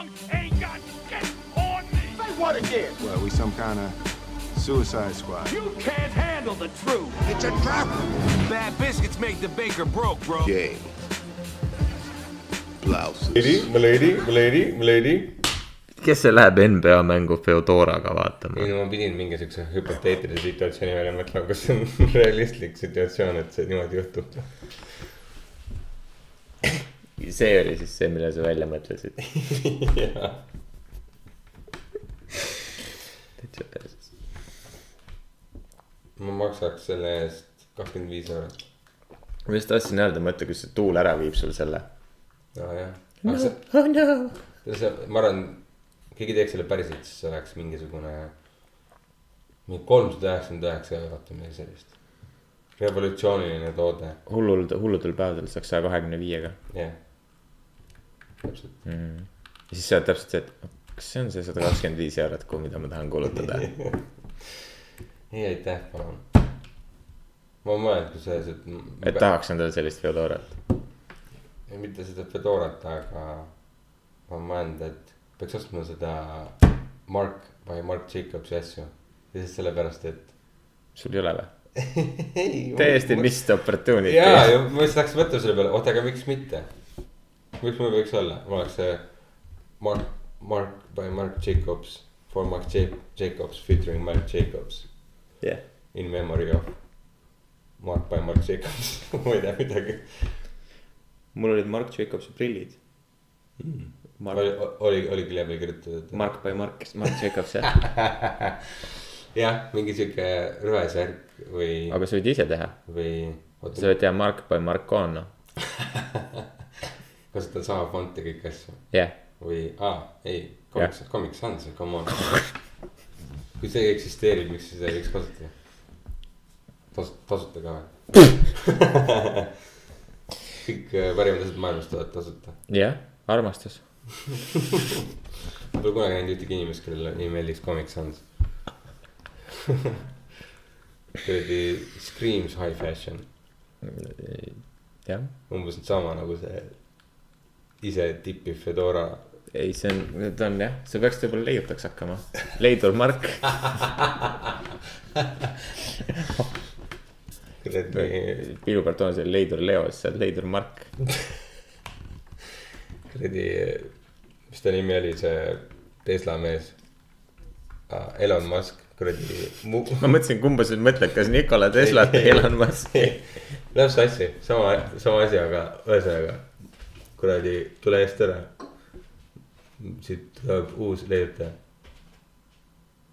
punk ain't got shit on me. Say what again? Well, we some kind of suicide squad. You can't handle the truth. It's a trap. Bad biscuits make the baker broke, bro. Gay. Blouses. Milady, Milady, Milady, Milady. kes see läheb NBA mängu Feodoraga vaatama ei? no ma pidin mingi siukse hüpoteetilise situatsiooni välja mõtlema, kas see on realistlik situatsioon, et see niimoodi juhtub. See oli siis see, mille sa välja mõtlesid. jaa, täitsa perses. ma maksaks selle eest kakskümmend viis eurot. ma just tahtsin öelda, mõtle, kui see tuul ära viib sul selle. aa jah. aga see, oh no. see, ma arvan, keegi teeks selle päriselt, siis oleks mingisugune. mingi kolmsada üheksakümmend üheksa eurot või midagi sellist. revolutsiooniline toode, hullul, hulludel päevadel saaks saja kahekümne viiega. jah. täpselt. ja siis sa oled täpselt see, et kas see on see sada kakskümmend viis eurot, kuhu, mida ma tahan kulutada. ei, aitäh, palun. ma mõelnud, kui selles, et. et tahaks endale sellist Feodorat. ei, mitte seda Fedorat, aga ma mõelnud, et peaks ostma seda Mark by Mark Jacobsi asju. lihtsalt sellepärast, et. sul ei ole või? täiesti missed opportunity. jaa, ja ma just hakkasin mõtlema selle peale, oota, aga miks mitte. Miks mul võiks olla, ma oleks see Mark, Mark by Mark Jacobs for Mark Jacobs featuring Mark Jacobs jah, in memory of Mark by Mark Jacobs ma ei tea midagi. mul olid Mark Jacobsi prillid. Mark, oli, oli, oli külje peal kirjutatud. Mark by Mark, Mark Jacobs jah. jah, mingi sihuke rõvesärk või, aga sa võid ise teha, või sa võid teha Mark by Marcano, kasutan sama fonti kõiki asju jah. või, aa, ei, Comic, Comic Sans, come on. kui see eksisteerib, miks siis ei võiks kasutada? tasu, tasuta ka või? kõik äh, parimad asjad maailmas tulevad tasuta. jah, armastus. Pole kunagi näinud ühtegi inimest, kellele nii meeldiks Comic Sans. kuradi Screams high fashion, jah, umbes sama nagu see ise tippiv Fedora ei, see on, need on jah, sa peaksid võib-olla leiutaks hakkama, Leidur Mark. kuradi, pilgu pealt on see Leidur Leo, siis sa oled Leidur Mark. kuradi, mis ta nimi oli, see Tesla mees ah,. Elon Musk, kuradi mu.... ma mõtlesin, kumba sa nüüd mõtled, kas Nikola Teslat või Elon Musk'i. Läheb sassi, sama, sama asi, aga ühesõnaga kuradi, tule eest ära. siit tuleb uus leiutaja.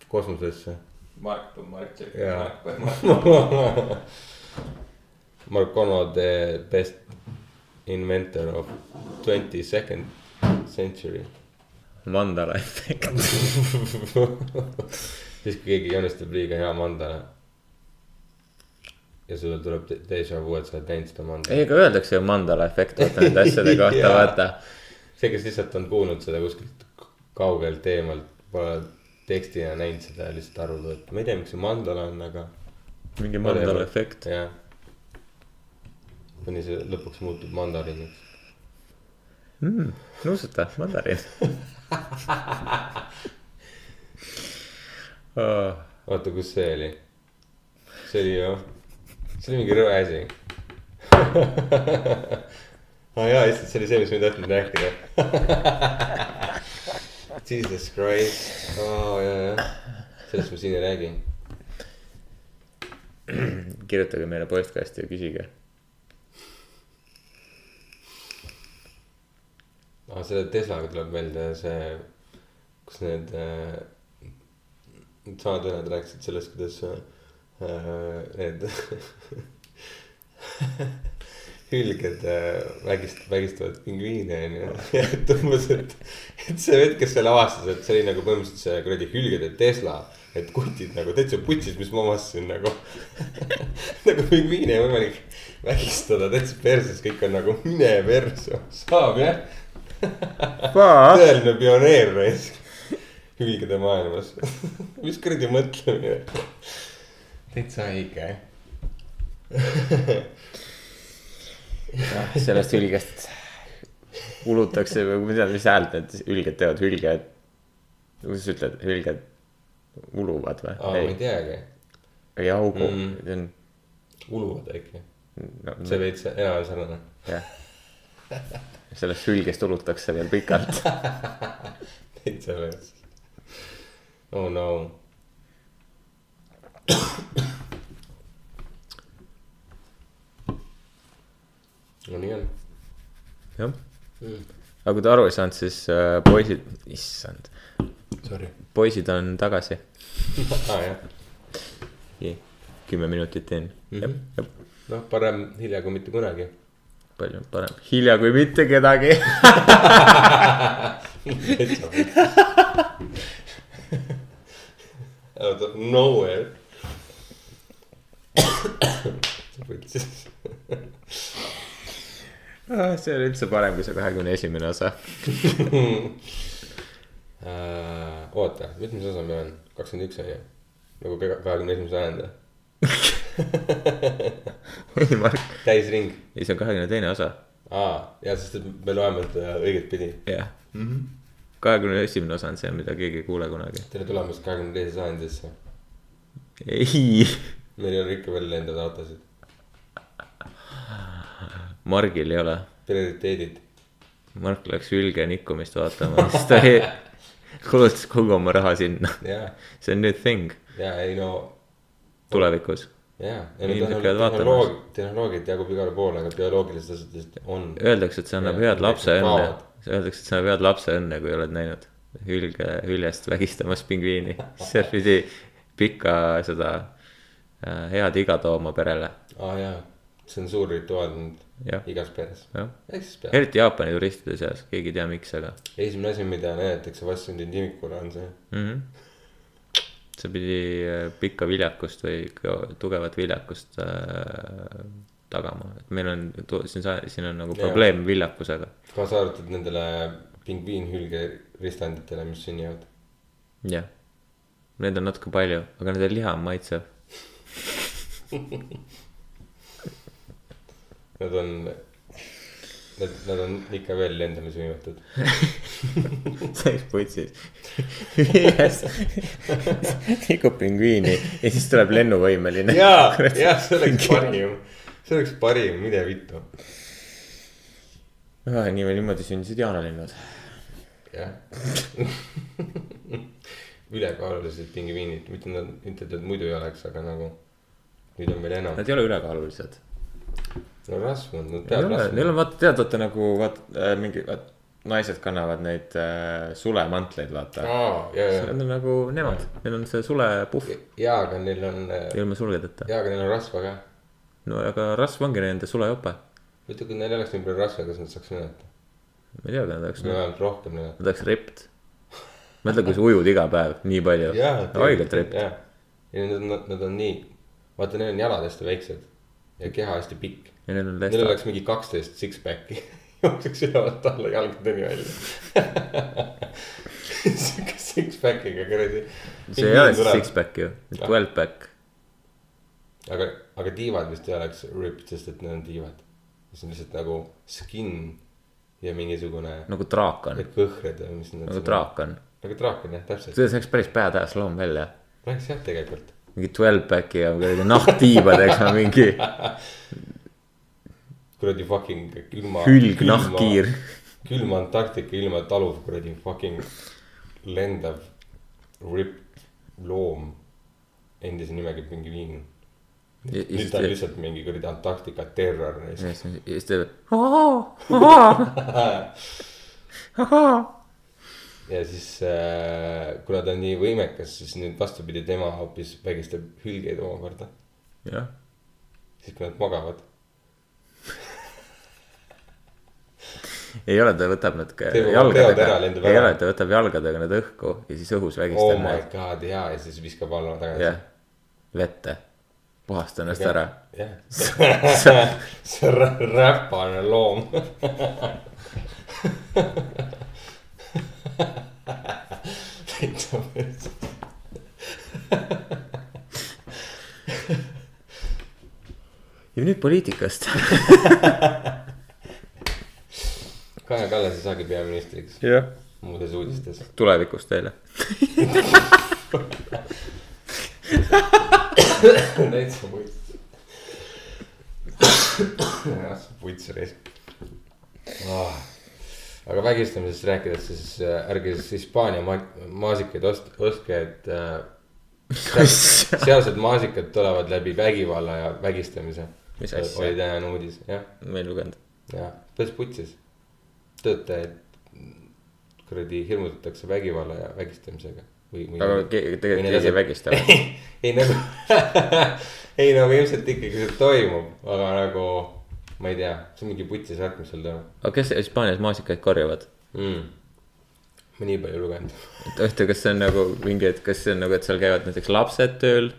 kosmosesse. Mark by Mark jaa. Marcano the best inventor of twenty second century. mandala efekt. siis, kui keegi joonistab liiga hea mandala. Ja sulle tuleb déjà vu, et sa oled näinud seda mandala. ei, aga öeldakse ju mandala efekt, vaata nende asjade kohta, vaata. see, kes lihtsalt on kuulnud seda kuskilt kaugelt eemalt, pole tekstina näinud seda ja lihtsalt arvab, et ma ei tea, miks see mandala on, aga. mingi mandala efekt. jah. kuni see lõpuks muutub mandariiniks. mm,. nuusuta, mandariin oh,. oota, kus see oli? see oli ju, see oli mingi rõve asi. aa jaa, lihtsalt see oli see, mis ma ei tahtnud rääkida. Jesus Christ, aa jaa, jah, sellest ma siin ei räägi. kirjutage meile postkasti ja küsige. aa, selle Teslaga tuleb meelde see, kus need äh,, need samad vennad rääkisid sellest, kuidas äh, need hülged äh, vägist-, vägistavad pingviine onju. ja et umbes, et, et see vend, kes selle avastas, et see oli nagu põhimõtteliselt see kuradi hülgede Tesla. et kutid nagu täitsa putsis, mis ma avastasin nagu. nagu pingviine ei võimalik vägistada täitsa perses, kõik on nagu mine perse, saab jah tõeline pioneer raisk hülgede maailmas. mis kuradi mõtlemine. Täitsa haige. sellest hülgest ulutakse või ma ei tea, mis häält need hülged teevad, hülged. kuidas sa ütled, hülged uluvad või aa, ma ei teagi, ei augu Mm. see on uluvad äkki, no, see veits sarnane. jah. sellest hülgest ulutakse veel pikalt. täitsa veits. oh no. no nii on jah, mm.. aga kui te aru ei saanud, siis äh, poisid, issand, Sorry. poisid on tagasi. aa jah, kümme minutit in mm. -hmm. jah, noh, parem hilja kui mitte kunagi. palju parem, hilja kui mitte kedagi. Out of nowhere. võttis. Ah, see on üldse parem kui see kahekümne esimene osa. Äh, oota, mitmes osa meil on? kakskümmend üks on ju? nagu kahekümne esimene sajand või? ei, Mark, täisring. ei, see on kahekümne teine osa, aa, ja sest, me loeme seda õiget pidi. jah. kahekümne esimene osa on see, mida keegi ei kuule kunagi. tere tulemast kahekümne teise sajandisse. ei, meil ei ole ikka veel lendavaid autosid. Margil ei ole. prioriteedid. Mark läks hülge nikkumist vaatama, siis ta ei- kulutas kogu oma raha sinna. ja, see on nüüd thing ja ei no, tulevikus. ja. Inimesed käivad vaatamas. tehnoloog-, tehnoloogiat jagub igale poole, aga bioloogilised asjad lihtsalt on. Öeldakse, et see annab head lapse õnne. Öeldakse, et see annab head lapse õnne, kui oled näinud hülge, hüljest vägistamas pingviini. see pidi pikka seda äh, head iga tooma perele, aa jaa, see on suur rituaal nüüd igas peres. eriti Jaapani turistide seas, keegi ei tea, miks, aga esimene asi, mida näidatakse vastsündinud imikule on see. mm. -hmm. see pidi äh, pikka viljakust või tugevat viljakust äh, tagama, et meil on, siin, siin on nagu probleem viljakusega. kaasa arvatud nendele pingviinhülge ristanditele, mis sünnivad. jah, neid on natuke palju, aga nende liha on maitsev. Nad on, nad, nad on ikka veel lendamisvõimetud. sees putsis. ühes tikub pingviini ja siis tuleb lennuvõimeline. jaa, jah, see oleks parim, see oleks parim, mine vittu. Ah, nii või niimoodi sündisid jaanalinnud. jah. ülekaalulised pingviinid, mitte nad, mitte et nad muidu ei oleks, aga nagu nüüd on veel enam. Nad ei ole ülekaalulised. no rasvunud, nad Neil peavad on, neil on vaata, tead vaata nagu vaata äh, mingi, vaat naised kannavad neid äh, sulemantleid, vaata. aa, ja, ja, Need on nagu nemad, neil on see sulepuhv ja, aga neil on, ilma sulgedeta. ja, aga neil on rasva ka. no aga rasv ongi nende sulejope. muidu, kui neil ei oleks nii palju rasva, kas nad saaks lennata? ma ei tea, aga nad oleks, või vähemalt rohkem lennata. nad oleks ripped. mõtle, kui sa ujud iga päev nii palju. haigelt ripped. jah, ja nad on, nad on nii, vaata, neil on jalad hästi väiksed ja keha hästi pikk. ja neil on Neil lesta. oleks mingi kaksteist six-pack'i, jookseks ülevalt alla jalgadeni välja. sihuke six-pack'iga kuradi. see ei ole six-pack ju, twelve pack. aga, aga tiivad vist ei oleks ripped, sest et need on tiivad. see on lihtsalt nagu skin ja mingisugune nagu draakon, need kõhred või mis need. nagu. draakon. nagu draakon jah, täpselt. see oleks päris badass loom välja. Läheks jah, tegelikult. Mingi twelve pack'iga kuradi nahktiibadega mingi kuradi fucking külma. hülgnahkhiir. külma Antarktika ilma taluv kuradi fucking lendav ripped loom. endise nimega pingviin. Ja- ja nüüd ta on lihtsalt mingi kuradi Antarktika terror. ja siis teeb. ja siis äh, kuna ta on nii võimekas, siis nüüd vastupidi, tema hoopis vägistab hülgeid omakorda. jah, siis kui nad magavad. ei ole, ta võtab nad jalgadega, ei ole, ta võtab jalgadega need õhku ja siis õhus Oh vägistab my need, god ja, ja siis viskab alla tagasi jah, vette, puhasta ennast ära. jah see on rä- räpane loom. Täitsa mõttes. ja nüüd poliitikast. Kaja Kallase saagi peaministriks jah, muudes uudistes. tulevikus teile. täitsa vuits. vuits reis oh.. Aga vägistamisest rääkides, siis äh, ärge siis Hispaania ma maasikaid ost-, ostke, et äh, seal- sealsed maasikad tulevad läbi vägivalla ja vägistamise. Mis asja? oli tänane uudis, jah, ma ei lugenud. jah, päris putsis. töötajaid kuradi hirmutatakse vägivalla ja vägistamisega või, või. aga tegelikult keegi ei vägista. ei nagu, ei nagu ilmselt ikkagi see toimub, aga nagu ma ei tea, see on mingi putsis värk, mis seal toimub aga kes Hispaanias maasikaid korjavad? mm.. ma nii palju lugenud. et ühte, kas see on nagu mingi, et kas see on nagu, et seal käivad näiteks lapsed tööl.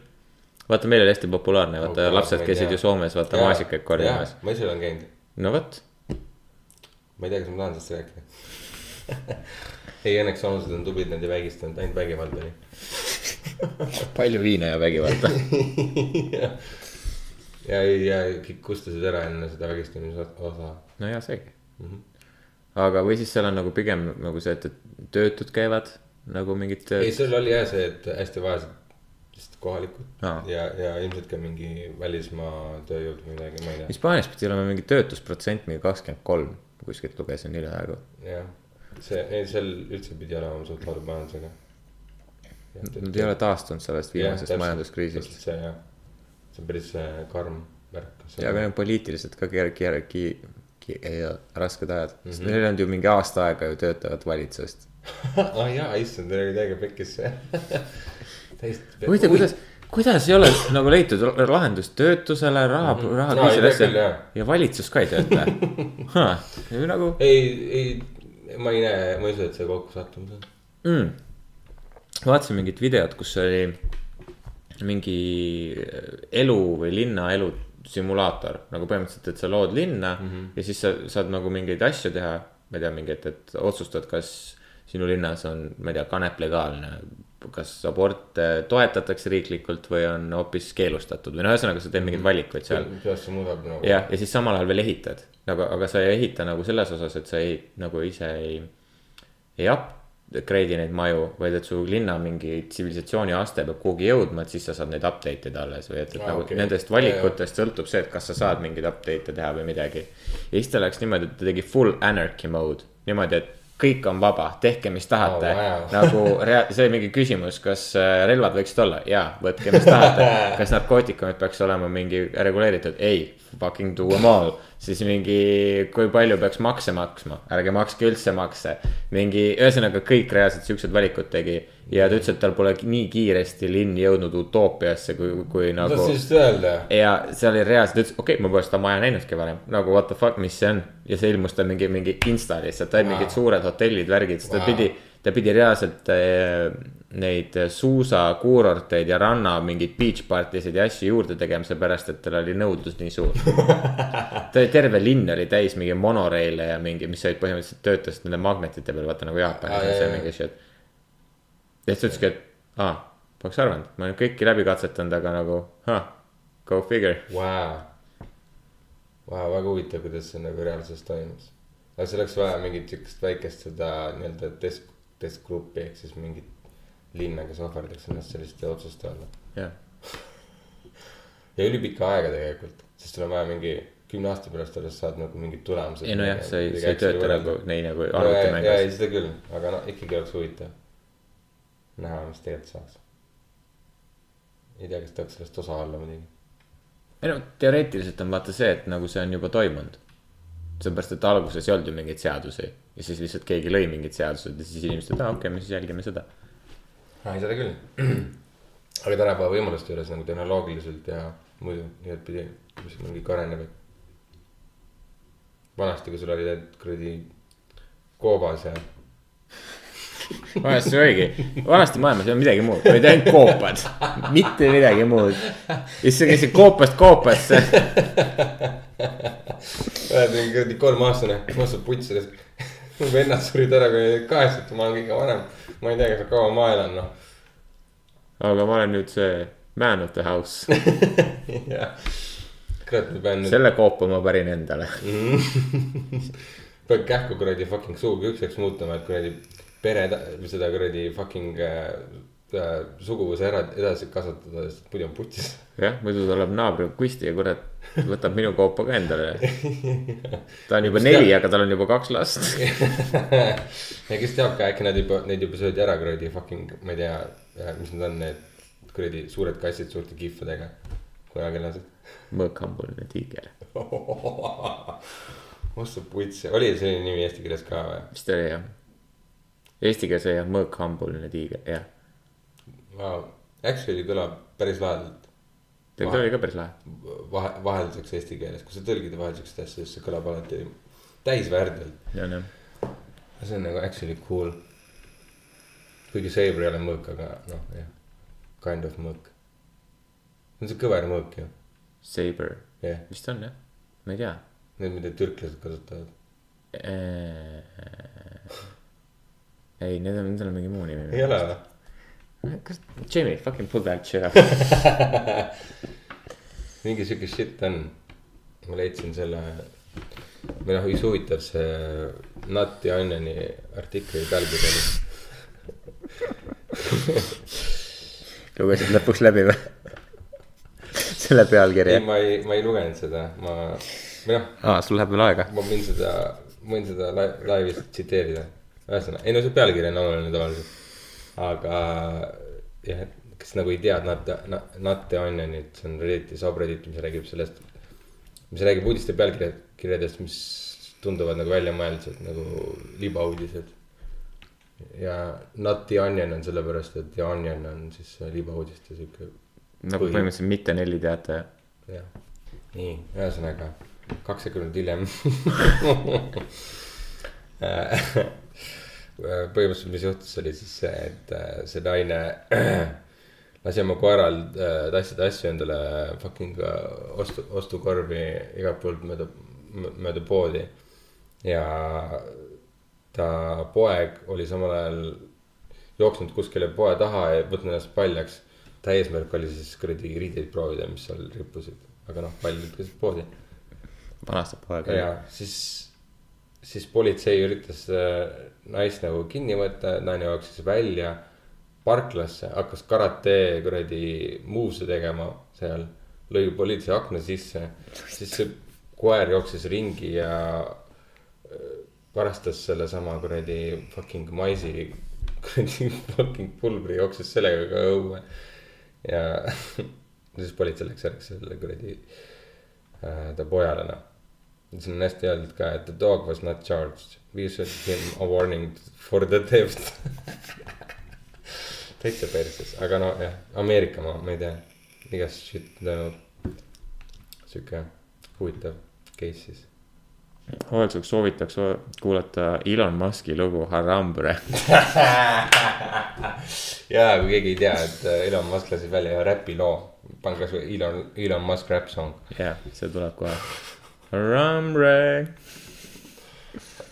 vaata, meil oli hästi populaarne, vaata Oh, oh, lapsed käisid ju Soomes, vaata maasikaid korjamas.. ma ise olen käinud, no vot, ma ei tea, kas ma tahan sellest rääkida ei, õnneks soomlased on tublid, nad ei vägistanud, ainult vägivald oli. palju viina ja vägivalda. ja, ja kõik kustusid ära enne seda vägistamise osa. no ja seegi Mhm. aga, või siis seal on nagu pigem nagu see, et, et töötud käivad nagu mingid ei, seal oli jah see, et hästi vaesed lihtsalt kohalikud Aa. ja, ja ilmselt ka mingi välismaa tööjõud või midagi, ma ei tea. Hispaanias pidi olema mingi töötusprotsent mingi kakskümmend kolm, kuskilt lugesin hiljaaegu. jah, see, neil seal üldse pidi olema suht halb majandusega. Nad ei ole taastunud sellest viimasest majanduskriisist. see jah, see on päris äh, karm värk. ja meil on poliitiliselt ka keer-, keer-, ki-, ki-, rasked ajad mm, Mhm. -hmm. neil on ju mingi aasta aega ju töötavat valitsust. ah jaa, issand, teil oli täiega pekkis see. täiesti. huvitav, kuidas, kuidas ei ole nagu leitud lahendust töötusele, raha mm, -hmm. Aa, ei rahakriisile jah. ja valitsus ka ei tööta huh,. nagu ei, ei, ma ei näe, ma ei usu, et see kokku sattumus on. mm.. vaatasin mingit videot, kus oli mingi elu või linnaelu simulaator nagu põhimõtteliselt, et sa lood linna mm -hmm. ja siis sa saad nagu mingeid asju teha. ma ei tea, mingi, et, otsustad, kas sinu linnas on, ma ei tea, kanep legaalne. kas abort eh, toetatakse riiklikult või on hoopis keelustatud või no ühesõnaga, sa teed mingeid valikuid seal. kuidas see muudab nagu. jah, ja siis samal ajal veel ehitad, nagu, aga sa ei ehita nagu selles osas, et sa ei nagu ise ei, ei upgrade'i neid maju, vaid et su linna mingi tsivilisatsiooni aste peab kuhugi jõudma, et siis sa saad neid update ida alles või et, et ah, nagu okay. nendest valikutest sõltub see, et kas sa saad mingeid update'e teha või midagi. ja siis ta läks niimoodi, et ta tegi full anarchy mode, niimoodi, et kõik on vaba, tehke, mis tahate Oh, wow. nagu rea-, see oli mingi küsimus, kas äh, relvad võiksid olla, jaa, võtke, mis tahate. kas narkootikumid peaks olema mingi reguleeritud, ei, fucking do them all. Siis mingi, kui palju peaks makse maksma, ärge makske üldse makse. mingi, ühesõnaga kõik reaalselt siuksed valikud tegi ja ta ütles, et tal pole nii kiiresti linn jõudnud utoopiasse, kui, kui nagu tahtsin just öelda. ja seal oli reaalselt, ta ütles, okei okay,, ma pole seda maja näinudki varem, nagu what the fuck, mis see on. ja see ilmus tal mingi, mingi insta lihtsalt, olid Wow. mingid suured hotellid, värgid, siis ta Wow. pidi, ta pidi reaalselt äh, neid suusakuurorteid ja ranna mingeid beach party sid ja asju juurde tegema, seepärast et tal oli nõudlus nii suur. ta oli, terve linn oli täis mingi monoreile ja mingi, mis olid põhimõtteliselt töötasid nende magnetite peal, vaata nagu Jaapanis Aa, on see mingi shit. ja siis ta ütleski, et aa, poleks arvanud, ma olen kõiki läbi katsetanud, aga nagu, go figure Vau, vau, väga huvitav, kuidas see nagu reaalsuses toimus. aga see oleks vaja mingit siukest väikest seda nii-öelda desk, deskgruppi ehk siis mingit linna, kes ohverdaks ennast selliste otsuste alla. jah, ja ülipika aega tegelikult, sest sul on vaja mingi kümne aasta pärast alles saad nagu mingid tulemused. ei nojah, see ei, see ei tööta nagu nii nagu arvutimängus ei seda küll, aga noh, ikkagi oleks huvitav näha, mis tegelikult saaks. ei tea, kas tahaks sellest osa olla muidugi. ei no teoreetiliselt on vaata see, et nagu see on juba toimunud. seepärast, et alguses ei olnud ju mingeid seadusi ja siis lihtsalt keegi lõi mingid seadused ja siis inimesed, et aa okei okay,, me siis jälgime seda. Ei seda küll. aga tänapäeva võimaluste juures nagu tehnoloogiliselt ja muidu igatpidi, mis meil kõik areneb, et. vanasti, kui sul oli kuradi koobas ja vanasti oligi, vanasti maailmas ei olnud midagi muud, olid ainult koopad, mitte midagi muud. ja siis sa käisid koopast koopasse. oled mingi kuradi kolmeaastane, mastud putsi. Mu vennad surid ära, kui olid kaheksat, ma olen kõige vanem. ma ei tea, kaua ma elan, noh. aga ma olen nüüd see man of the house, jah, kurat, ma pean nüüd. selle koopa ma pärin endale. pead kähku kuradi fucking suu küpseks muutuma, et kuradi pere, seda kuradi fucking äh, suguvõsa ära edasi kasvatada, sest muidu on putsis. jah, muidu tuleb naabri kusti ja kurat võtab minu kaupa ka endale. ta on juba neli, aga tal on juba kaks last. ja kes teab ka, äkki nad juba, neid juba söödi ära kuradi fucking, ma ei tea, mis need on, need kuradi suured kassid suurte kihvadega. kunagilased. mõõkhambuline tiiger, oh sa puts, oli selline nimi eesti keeles ka või? vist oli jah. Eesti keeles oli jah mõõkhambuline tiiger, jah. Wow. Actually kõlab päris lahedalt. tegelikult oli ka päris lahe. vahe, vahelduseks eesti keeles, kui sa tõlgid vahelduseks asja, siis see kõlab alati täisväärselt. ja, jah. see on nagu actually cool. kuigi Saber ei ole mõõk, aga noh, jah. Kind of mõõk. see on see kõver mõõk ju, Saber, yeah.. vist on jah, ma ei tea. Need, mida türklased kasutavad. ei, need on, nendel on mingi muu nimi. ei ole või? kas, Jamie, fucking pull that shit up. mingi sihuke shit on. ma leidsin selle, või noh, üks huvitav see Nut ja Onioni artikli pealkiri oli. lugesid lõpuks läbi või? selle ei, pealkirja. ma ei, ma ei lugenud seda, ma, või noh, aa, sul läheb veel aega. ma võin seda, võin seda lai- laivis tsiteerida. ühesõnaga, ei no see pealkiri on oluline tavaliselt. Aga jah, et kes nagu ei tea Nut ja Onionit, see on Redditi, subreddit, mis räägib sellest. mis räägib uudiste pealkirjadest, mis tunduvad nagu väljamõeldud nagu libauudised. ja Nut ja Onion on sellepärast, et ja Onion on siis libauudiste sihuke nagu Põhi- põhimõtteliselt mitte Nelli teataja. jah, nii, ühesõnaga kaks sekundit hiljem. põhimõtteliselt, mis juhtus, oli siis see, et äh, see naine lasi oma koeral äh, tassida asju endale fucking äh, ostu, ostukorvi igalt poolt mööda, mööda poodi. ja ta poeg oli samal ajal jooksnud kuskile poe taha ja võtnud ennast paljaks. ta eesmärk oli siis kuradi riideid proovida, mis seal rippusid, aga noh, pall lükkas poodi vanastab poega. ja siis, siis politsei üritas äh, naist nagu kinni võtta, naine jooksis välja parklasse, hakkas karate kuradi move'e tegema seal, lõi politsei akna sisse, siis see koer jooksis ringi ja äh, varastas sellesama kuradi fucking maisi, kuradi fucking pulbri, jooksis sellega ka õue. ja siis politsei läks järgi selle kuradi äh, ta pojale noh siin on hästi öeldud ka, et the dog was not charged. We issued him a warning for the theft. täitsa perses, aga no jah, Ameerika maa, ma ei tea, igast shit toimub. sihuke huvitav case siis. hoolduseks soovitaks kuulata Elon Musk'i lugu Harambre. ja kui keegi ei tea, et äh, Elon Musk lasi välja ühe räpiloo, pange kasvõi Elon, Elon Musk rap song. jah, see tuleb kohe. Harambre.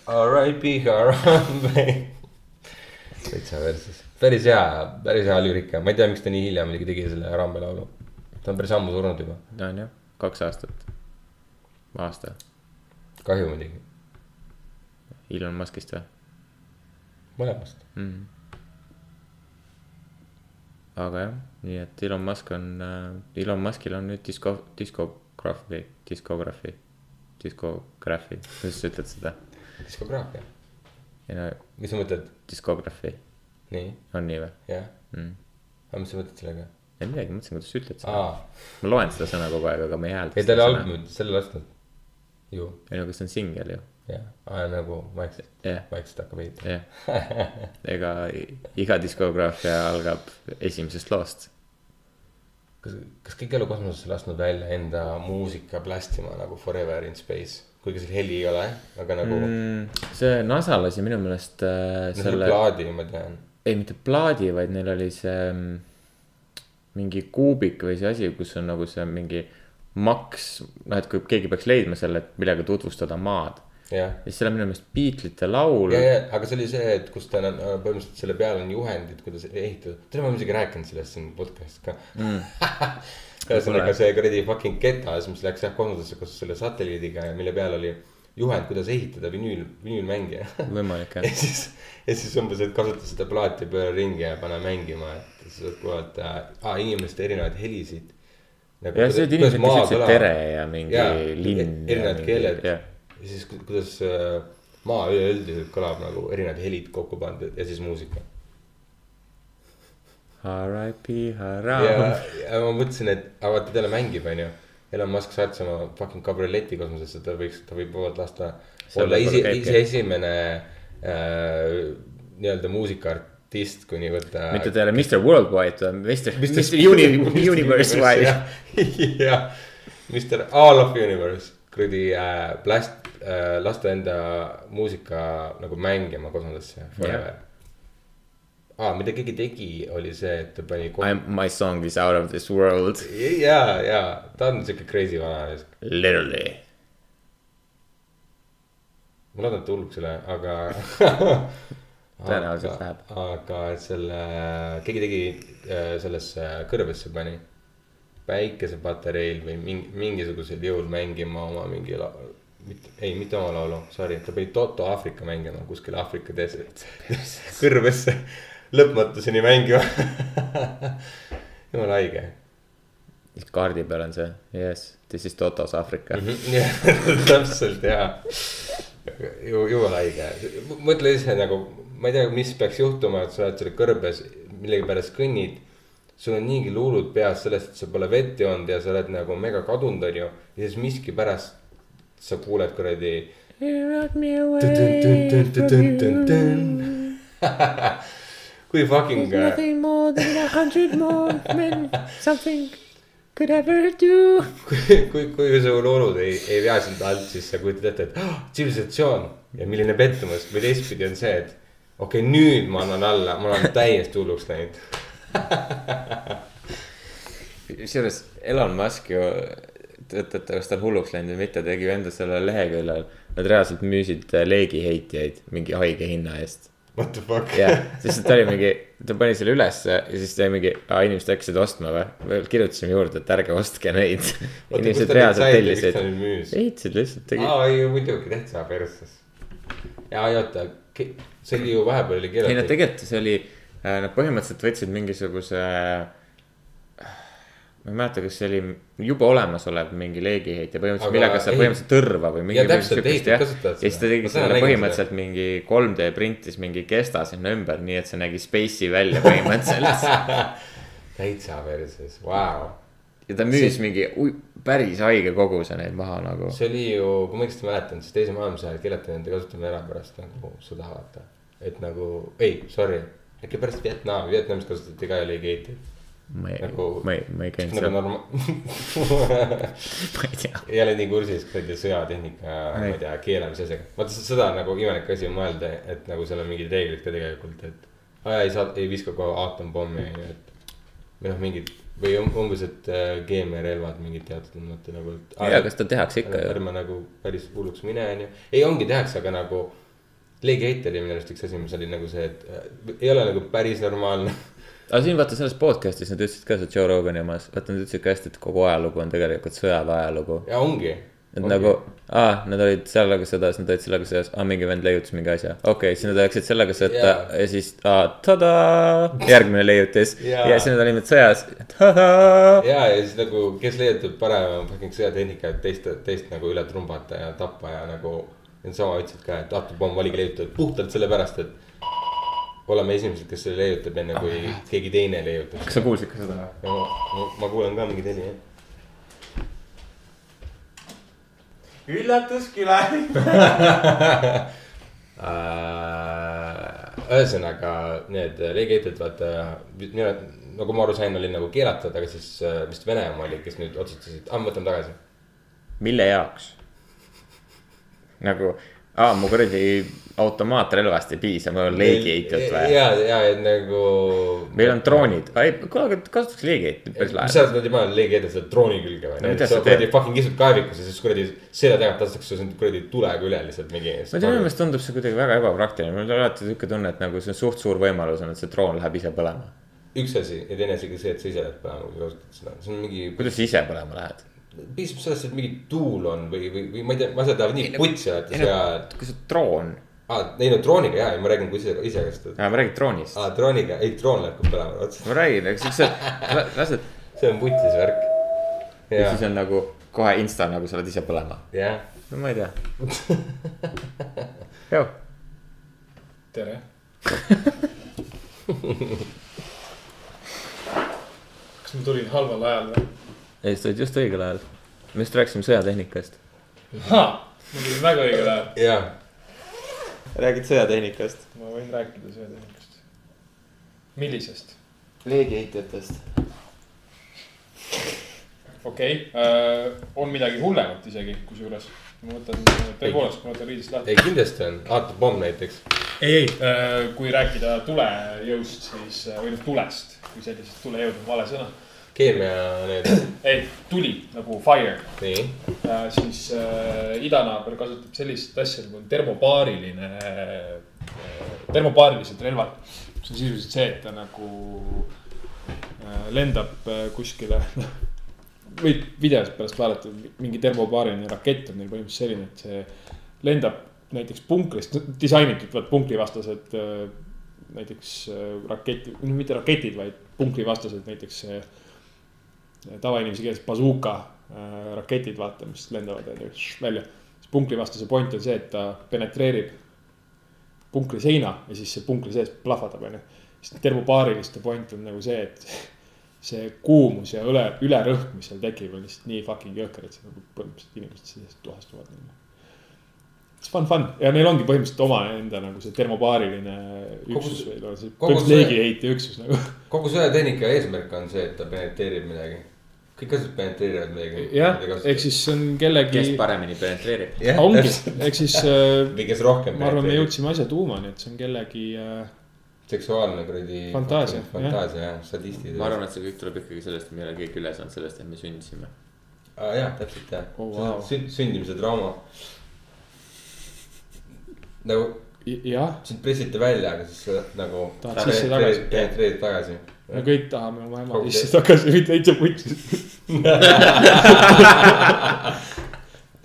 R.I.P Harambe. täitsa perses, päris hea, päris hea lüürika, ma ei tea, miks ta nii hilja muidugi tegi selle Harambe laulu. ta on päris ammu surnud juba, ta on jah, kaks aastat. aasta, kahju muidugi, Elon Musk'ist või mõlemast. mm.? aga jah, nii et Elon Musk on äh,, Elon Muskil on nüüd disko, diskograafi, diskograafi, diskograafi, kuidas sa ütled seda? diskograafia, ei no mis sa mõtled, diskograafi nii, on nii või jah, mm.? aga mis sa mõtled sellega? ei midagi, mõtlesin, kuidas sa ütled seda. ma loen seda sõna kogu aeg, aga ma ei häälda. ei ta oli. albumit selle lasknud. ju, ei no kas see on singel ju, jah, nagu vaikselt, jah, vaikselt hakkab ehitama. jah. ega iga diskograafia algab esimesest loost. kas, kas kõik elu kosmosesse lasknud välja enda muusika plastima nagu Forever in Space, kuigi seal heli ei ole, aga nagu mm, see NASA lasi minu meelest äh, selle selle, plaadi ma tean. ei mitte plaadi, vaid neil oli see mm, mingi kuubik või see asi, kus on nagu see mingi maks, noh, et kui keegi peaks leidma selle, et millega tutvustada maad. jah, ja siis seal on minu meelest Beatlesite laul ja, ja, aga see oli see, et kus ta on äh, põhimõtteliselt selle peal on juhendid, kuidas ehitada. tead, me oleme isegi rääkinud sellest siin podcast'is ka mm. ühesõnaga see kuradi fucking ketas, mis läks jah kosmosesse koos selle satelliidiga ja mille peal oli juhend, kuidas ehitada vinüül, vinüülmängija. võimalik ja jah. siis, ja siis umbes, et kasuta seda plaati, pööra ringi ja pane mängima, et sa saad kuulata ah, inimeste erinevaid helisid. Nagu ja see, et inimesed ütlesid tere ja mingi Jaa, linn. erinevad keeled. jah, ja siis ku- kuidas äh, maa üleüldiselt kõlab nagu erinevad helid kokku pandud ja siis muusika. R.I.P. Haram., ja ma mõtlesin, et aga vaata, ta jälle mängib, onju. Elon Musk saatis oma fucking kabrioleti kosmosesse, ta võiks, ta võib vabalt lasta olla isi, ise esimene äh, nii-öelda muusikaartist, kuni võtta. mitte ta ei ole Mr Worldwide, Mr, Mr Uni-, Universe wide. jah, Mr All of Universe, kuradi äh, blast lasta enda muusika nagu mängima kosmosesse forever Jah. aa, mida keegi tegi, oli see, et ta pani. I m, my song is out of this world, ja, ja ta on siuke crazy vana mees. literally. ma loodan, et ta hulluks ei lähe, aga. Tõenäoliselt läheb. aga selle, keegi tegi äh, sellesse kõrvesse pani päikesepatareil või mingi, mingisugusel jõul mängima oma mingi la-. mitte, ei, mitte oma laulu, sorry, ta pani Toto Aafrika mängima kuskil Aafrika desert. kõrvesse lõpmatuseni mängima. jumala haige. kaardi peal on see, yes, this is Totos Aafrika. jah, täpselt ja. ju, jumala haige, mõtle ise nagu, ma ei tea, mis peaks juhtuma, et sa oled seal kõrbes, millegipärast kõnnid. sul on niigi luulud peas sellest, et sa pole vett joonud ja sa oled nagu mega kadunud, onju. ja siis miskipärast sa kuuled kuradi. kui fucking. Nothing more than a hundred more men something could ever do. kui, kui, kui su luulud ei, ei vea sind alt, siis sa kujutad ette, et oh, tsivilisatsioon ja milline pettumus või teistpidi on see, et okei okay,, nüüd ma annan alla, ma olen täiesti hulluks läinud. kusjuures Elon Musk ju, et, et kas ta on hulluks läinud või mitte, tegi enda sellel leheküljel. Nad reaalselt müüsid äh, leegiheitjaid mingi haige hinna eest. What the fuck jah, sest ta oli mingi, ta pani selle ülesse ja siis ta oli mingi, inimesed hakkasid ostma või. veel kirjutasime juurde, et ärge ostke neid. inimesed reaalselt tellisid. ehitasid lihtsalt tegi. aa, ei muidugi täitsa persses. ja, ei oota, see oli ju vahepeal oli ei no tegelikult see oli, nad põhimõtteliselt võtsid mingisuguse. Ma ei mäleta, kas see oli juba olemasolev mingi leegiheitja põhimõtteliselt, Aga millega sa põhimõtteliselt tõrva või mingi. Ja täpselt, ehitid kasutavad ja siis ta seda. tegi selle põhimõtteliselt mingi 3D printis mingi kesta sinna ümber, nii et see nägi space'i välja põhimõtteliselt. täitsa perses, vau. ja ta müüs mingi ui, päris haige koguse neid maha nagu. see oli ju, kui ma õigesti mäletan, siis teise maailmasõja ajal keelati nende kasutamine ära pärast nagu sõda vaata. et nagu, ei, sorry, äkki pärast Vietnami, Vietnamis kasutati ka leegiheitjaid. Ma ei Nagu-, ma ei, ma ei käinud nagu seal, norma-. ma ei tea. ei ole nii kursis kuradi sõjatehnika, ma ei tea, keelamise asjaga. vaata seda on nagu imelik asi mõelda, et nagu seal on mingid reeglid ka tegelikult, et. aa ei saa, ei viska kohe aatompomme on ju, et. või noh, mingid või um- umbes, et äh, keemiarelvad mingid teatud mõtte nagu. ja, kas ta tehakse ikka ju. ärme nagu päris hulluks mine, onju. ei, ongi tehakse, aga nagu. leegiheiter oli minu arust üks asi, mis oli nagu see, et äh, ei ole nagu päris normaalne. aga siin vaata selles podcast'is nad ütlesid ka, see Joe Rogani omas, vaata nad ütlesid ka hästi, et kogu ajalugu on tegelikult sõjaväe ajalugu. ja ongi. et nagu, aa, nad olid sellega sõda, siis nad olid sellega sõjas, aa mingi vend leiutas mingi asja, okei okay,, siis nad läksid sellega sõtta yeah. ja siis aa, tadaa, järgmine leiutis Jaa. ja siis nad olid sõjas, tadaa. ja, ja siis nagu, kes leiutab parema fucking sõjatehnika, et teist, teist nagu üle trumbata ja tappa ja nagu. Need sama ütlesid ka, et atompomm oligi leiutatud puhtalt sellepärast, et oleme esimesed, kes selle leiutab, enne kui keegi teine leiutab. kas sa kuulsid ka seda? ma, kuulen ka mingit heli, jah. üllatusküla. ühesõnaga need leegiheitjad, vaata, minu, nagu ma aru sain, oli nagu keelatud, aga siis äh, vist Venemaa oli, kes nüüd otsustasid, aa, ma võtan tagasi. mille jaoks? nagu, aa, mu kuradi automaatrelvast ei piisa, mul on leegiheitjad või? ja, ja, et nagu. meil on droonid, ei, kuule, aga kasutaks leegiheitjaid, päris lahe. sa oled niimoodi leegiheitjad selle drooni külge või sa kuradi fucking istud kaevikus ja siis kuradi selja tagant lastakse sind kuradi tulega üle lihtsalt mingi. ma ei tea, minu meelest tundub see kuidagi väga ebapraktiline, mul on alati sihuke tunne, et nagu see on suht suur võimalus on, et see droon läheb ise põlema. üks asi ja teine asi ka see, et sa ise lähed põlema, kui kasutad seda, see on mingi. kuidas sa ise põlema lähed? Piisab sellest, et mingi tuul on või, või, või ma ei tea, asjad lähevad nii putsi vaata ei seal. kui see droon, aa, ei no drooniga jaa, ma räägin, kui ise, ise kasutad. ma räägin droonist, aa, drooniga, ei droon läheb ka põlema otsa, ma räägin, eks siuksed, lased see on putsis värk. ja siis, on nagu kohe insta nagu sa oled ise põlema, jah, no ma ei tea. joo, tere. kas ma tulin halval ajal või? ei, sa olid just õigel ajal. me just rääkisime sõjatehnikast. ma tulin väga õigel ajal. ja, räägid sõjatehnikast? ma võin rääkida söötehnikust. millisest? leegiheitjatest. okei okay., on midagi hullemat isegi, kusjuures. ma võtan, tõepoolest, ma võtan riidest lahti. ei kindlasti on, aatopomm näiteks. ei, ei, kui rääkida tulejõust, siis, või noh, tulest, kui sellisest tulejõud on vale sõna. Keemia need, ei, tuli nagu fire, nii, siis äh, idanaaber kasutab sellist asja nagu termobaariline äh,, termobaarilised relvad. see on sisuliselt see, et ta nagu äh, lendab äh, kuskile, võid videost pärast vaadata, mingi termobaariline rakett on neil põhimõtteliselt selline, et see lendab näiteks punkrist, disainitud vaat punkrivastased äh, näiteks äh, raketi, mitte raketid, vaid punkrivastased näiteks äh, tavainimese keeles bazooka äh, raketid, vaata, mis lendavad välja. siis punkrivastase point on see, et ta penetreerib punkri seina ja siis see punkri sees plahvatab onju. siis termopaariliste point on nagu see, et see kuumus ja üle, ülerõhk, mis seal tekib, on lihtsalt nii fucking jõhker, et see nagu põhimõtteliselt inimesed seest tuhastuvad. It's fun, fun ja neil ongi põhimõtteliselt omaenda nagu see termopaariline üksus või no see leegiheite üksus nagu. kogu sõjatehnika eesmärk on see, et ta penetreerib midagi. kõik asjad penetreerivad midagi. jah, ehk siis see on kellegi kes, paremini penetreerib? ongi, ehk siis äh, või kes rohkem ma arvan, me. jõudsime asja tuumani, et see on kellegi äh, seksuaalne kuradi. Fantaasia, fantaasia jah, sadistid. ma arvan, et see kõik tuleb ikkagi sellest, et me ei ole keegi üle saanud sellest, et me sündisime. jah, täpselt jah Oh, wow. Sünd- sündimise trauma. Nagu jah, sind pressiti välja, aga siis nagu. Tahad sisse tagasi. penetreerid tagasi. me kõik tahame oma ema sisse tagasi, mitte täitsa putsi.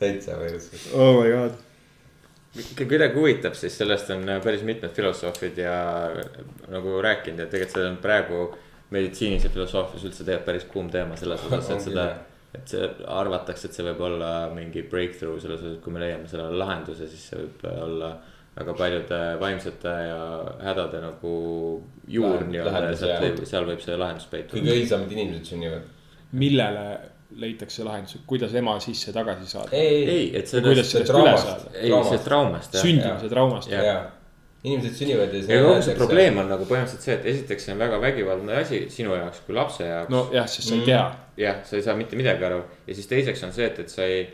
täitsa võõras. oh my god. kuidagi huvitab, siis sellest on päris mitmed filosoofid ja nagu rääkinud ja tegelikult see on praegu meditsiinis ja filosoofias üldse tegelikult päris kuum teema selles osas, et seda et see arvatakse, et see võib olla mingi breakthrough selles osas, kui me leiame sellele lahenduse, siis see võib olla väga paljude vaimsete ja hädade nagu juur nii-öelda ja võib, seal võib see lahendus peituda. kõige õilsamad inimesed sünnivad. millele leitakse lahendus, kuidas ema sisse tagasi saada? ei, ei, et Ja kuidas sellest, sellest üle saada? ei see traumast jah. sündimise traumast. Jah. jaa. inimesed sünnivad ja. ja kogu see probleem on nagu põhimõtteliselt see, et esiteks see on väga vägivaldne asi sinu jaoks kui lapse jaoks no.. nojah, sest sa ei tea. jah, sa ei saa mitte midagi aru ja siis teiseks on see, et, et sa ei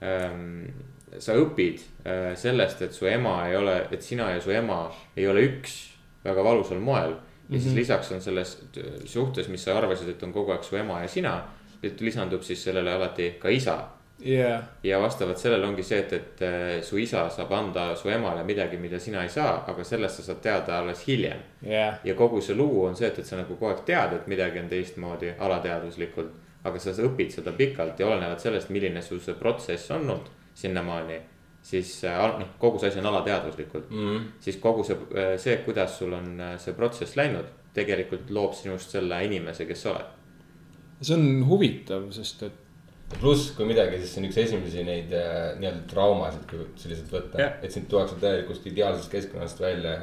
ähm,. Sa õpid äh, sellest, et su ema ei ole, et sina ja su ema ei ole üks väga valusal moel. ja siis lisaks on selles t- suhtes, mis sa arvasid, et on kogu aeg su ema ja sina, et lisandub siis sellele alati ka isa jah, ja vastavalt sellele ongi see, et, et äh, su isa saab anda su emale midagi, mida sina ei saa, aga sellest sa saad teada alles hiljem. jah, ja kogu see lugu on see, et, et sa nagu kogu aeg tead, et midagi on teistmoodi alateadvuslikult. aga sa õpid seda pikalt ja olenevalt sellest, milline su see protsess on olnud sinnamaani. siis äh, noh, kogu see asi on alateadvuslikult mm.. siis kogu see, see, kuidas sul on äh, see protsess läinud, tegelikult loob sinust selle inimese, kes sa oled. see on huvitav, sest et pluss, kui midagi, siis see on üks esimesi neid äh, nii-öelda traumasid, kui selliselt võtta Jah.. et sind tuuakse täielikult ideaalsest keskkonnast välja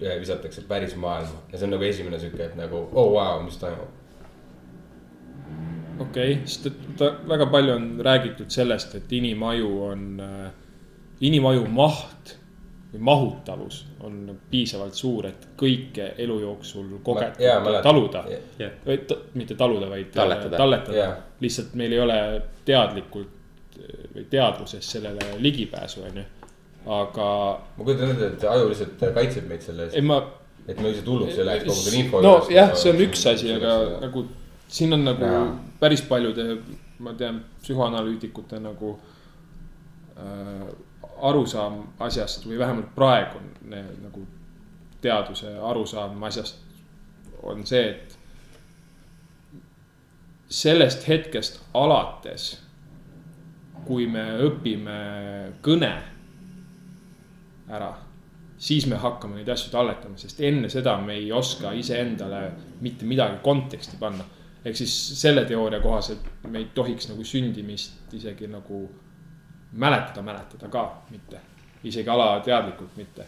ja, visatakse päris maailma ja see on nagu esimene sihuke, et nagu oh wow,, mis toimub. Okei okay,, sest et ta väga palju on räägitud sellest, et inimaju on äh,, inimaju maht või mahutavus on piisavalt suur, et kõike elu jooksul kogetud mäletan. taluda. jah, või mitte taluda, vaid Talletada. talletada Jaa.. lihtsalt meil ei ole teadlikult äh, või teadvuses sellele ligipääsu, onju. aga ma kujutan ette, et aju lihtsalt kaitseb meid selle ei, eest, ma. et me lihtsalt hulluks ei läheks kogu selle info. nojah, see on üks asi, aga nagu siin on nagu Jaa. päris paljude, ma tean, psühhoanalüütikute nagu äh, arusaam asjast või vähemalt praegune nagu teaduse arusaam asjast on see, et sellest hetkest alates, kui me õpime kõne ära, siis me hakkame neid asju talletama, sest enne seda me ei oska iseendale mitte midagi konteksti panna. Ehk siis selle teooria kohaselt me ei tohiks nagu sündimist isegi nagu mäletada, mäletada ka mitte, isegi alateadlikult mitte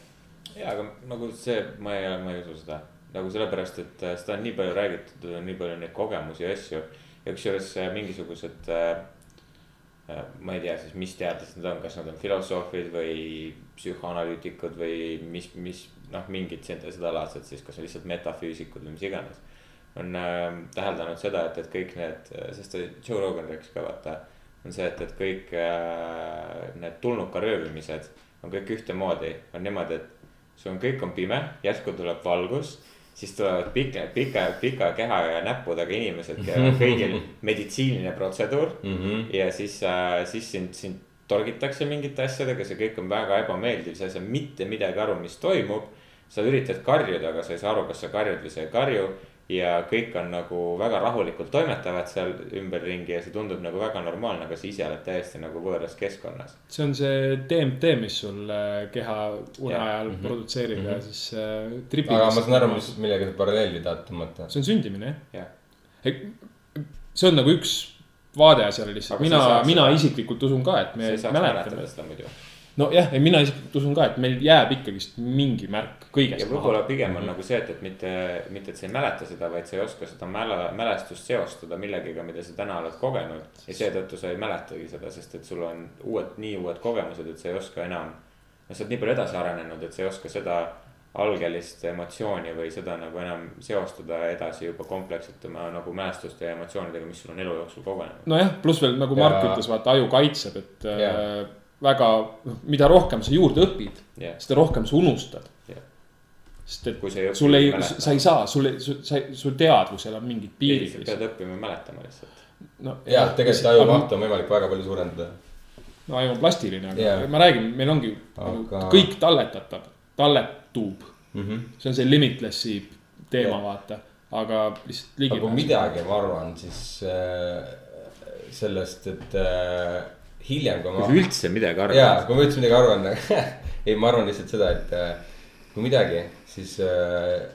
ja, aga nagu see, ma ei, ma ei usu seda. nagu sellepärast, et äh, seda on nii palju räägitud, on nii palju neid kogemusi ja asju. ja kusjuures äh, mingisugused äh,, ma ei tea siis, mis teadlased nad on, kas nad on filosoofid või psühhoanalüütikud või mis, mis noh, mingid seda- sedalaadset siis, kas lihtsalt metafüüsikud või mis iganes. On äh, täheldanud seda, et, et kõik need, sest Joe Rogan rääkis ka vaata, on see, et, et kõik äh, need tulnuka röövimised on kõik ühtemoodi, on niimoodi, et sul on, kõik on pime, järsku tuleb valgus, siis tulevad pika, pika, pika keha ja näppudega inimesed, kellel on kõigil meditsiiniline protseduur mm. -hmm. ja siis äh,, siis sind, sind torgitakse mingite asjadega, see kõik on väga ebameeldiv, sa ei saa mitte midagi aru, mis toimub. sa üritad karjuda, aga sa ei saa aru, kas sa karjud või sa ei karju. Ja kõik on nagu väga rahulikult toimetavad seal ümberringi ja see tundub nagu väga normaalne, aga sa ise oled täiesti nagu võõras keskkonnas. see on see DMT, mis sul äh, keha une ajal produtseerib ja siis äh, tripib. aga ma saan aru, mis, millega sa paralleeli tahad tõmmata. see on sündimine jah jah, see on nagu üks vaade asjale lihtsalt, mina mina seda- isiklikult usun ka, et me mäletame. seda muidu. nojah, ei mina isiklikult usun ka, et meil jääb ikkagist mingi märk ja kõigest võib-olla maha. pigem on nagu see, et, et mitte, mitte, et sa ei mäleta seda, vaid sa ei oska seda mäle, mälestust seostada millegagi, mida sa täna oled kogenud. ja seetõttu sa ei mäletagi seda, sest et sul on uued, nii uued kogemused, et sa ei oska enam. no sa oled nii palju edasi arenenud, et sa ei oska seda algelist emotsiooni või seda nagu enam seostada edasi juba komplekssetuma nagu mälestuste ja emotsioonidega, mis sul on elu jooksul kogenenud. nojah, pluss veel nagu Mark Ja- ütles, vaata aju kaitseb, et äh, Jah. väga, mida rohkem sa juurde õpid, jah, seda rohkem sa unustad Jah.. sest et Kui sa ei õpi, sul ei sa ei saa, sul ei, sa sul teadvusel on mingid sa piirid pead lihtsalt. õppima mäletama lihtsalt. no ja tegelikult aju mahtu on võimalik väga palju suurendada. no aju on plastiline, aga Jaa. ma räägin, meil ongi nagu Aga- kõik talletatav, talletub. Mhm. see on see limitless'i teema, Jah. vaata, aga lihtsalt aga kui midagi, ma arvan, siis äh, sellest, et äh, hiljem, kui kui ma sa. üldse midagi jaa, arvad. kui ma üldse midagi arvan, ei, ma arvan lihtsalt seda, et äh, kui midagi, siis äh,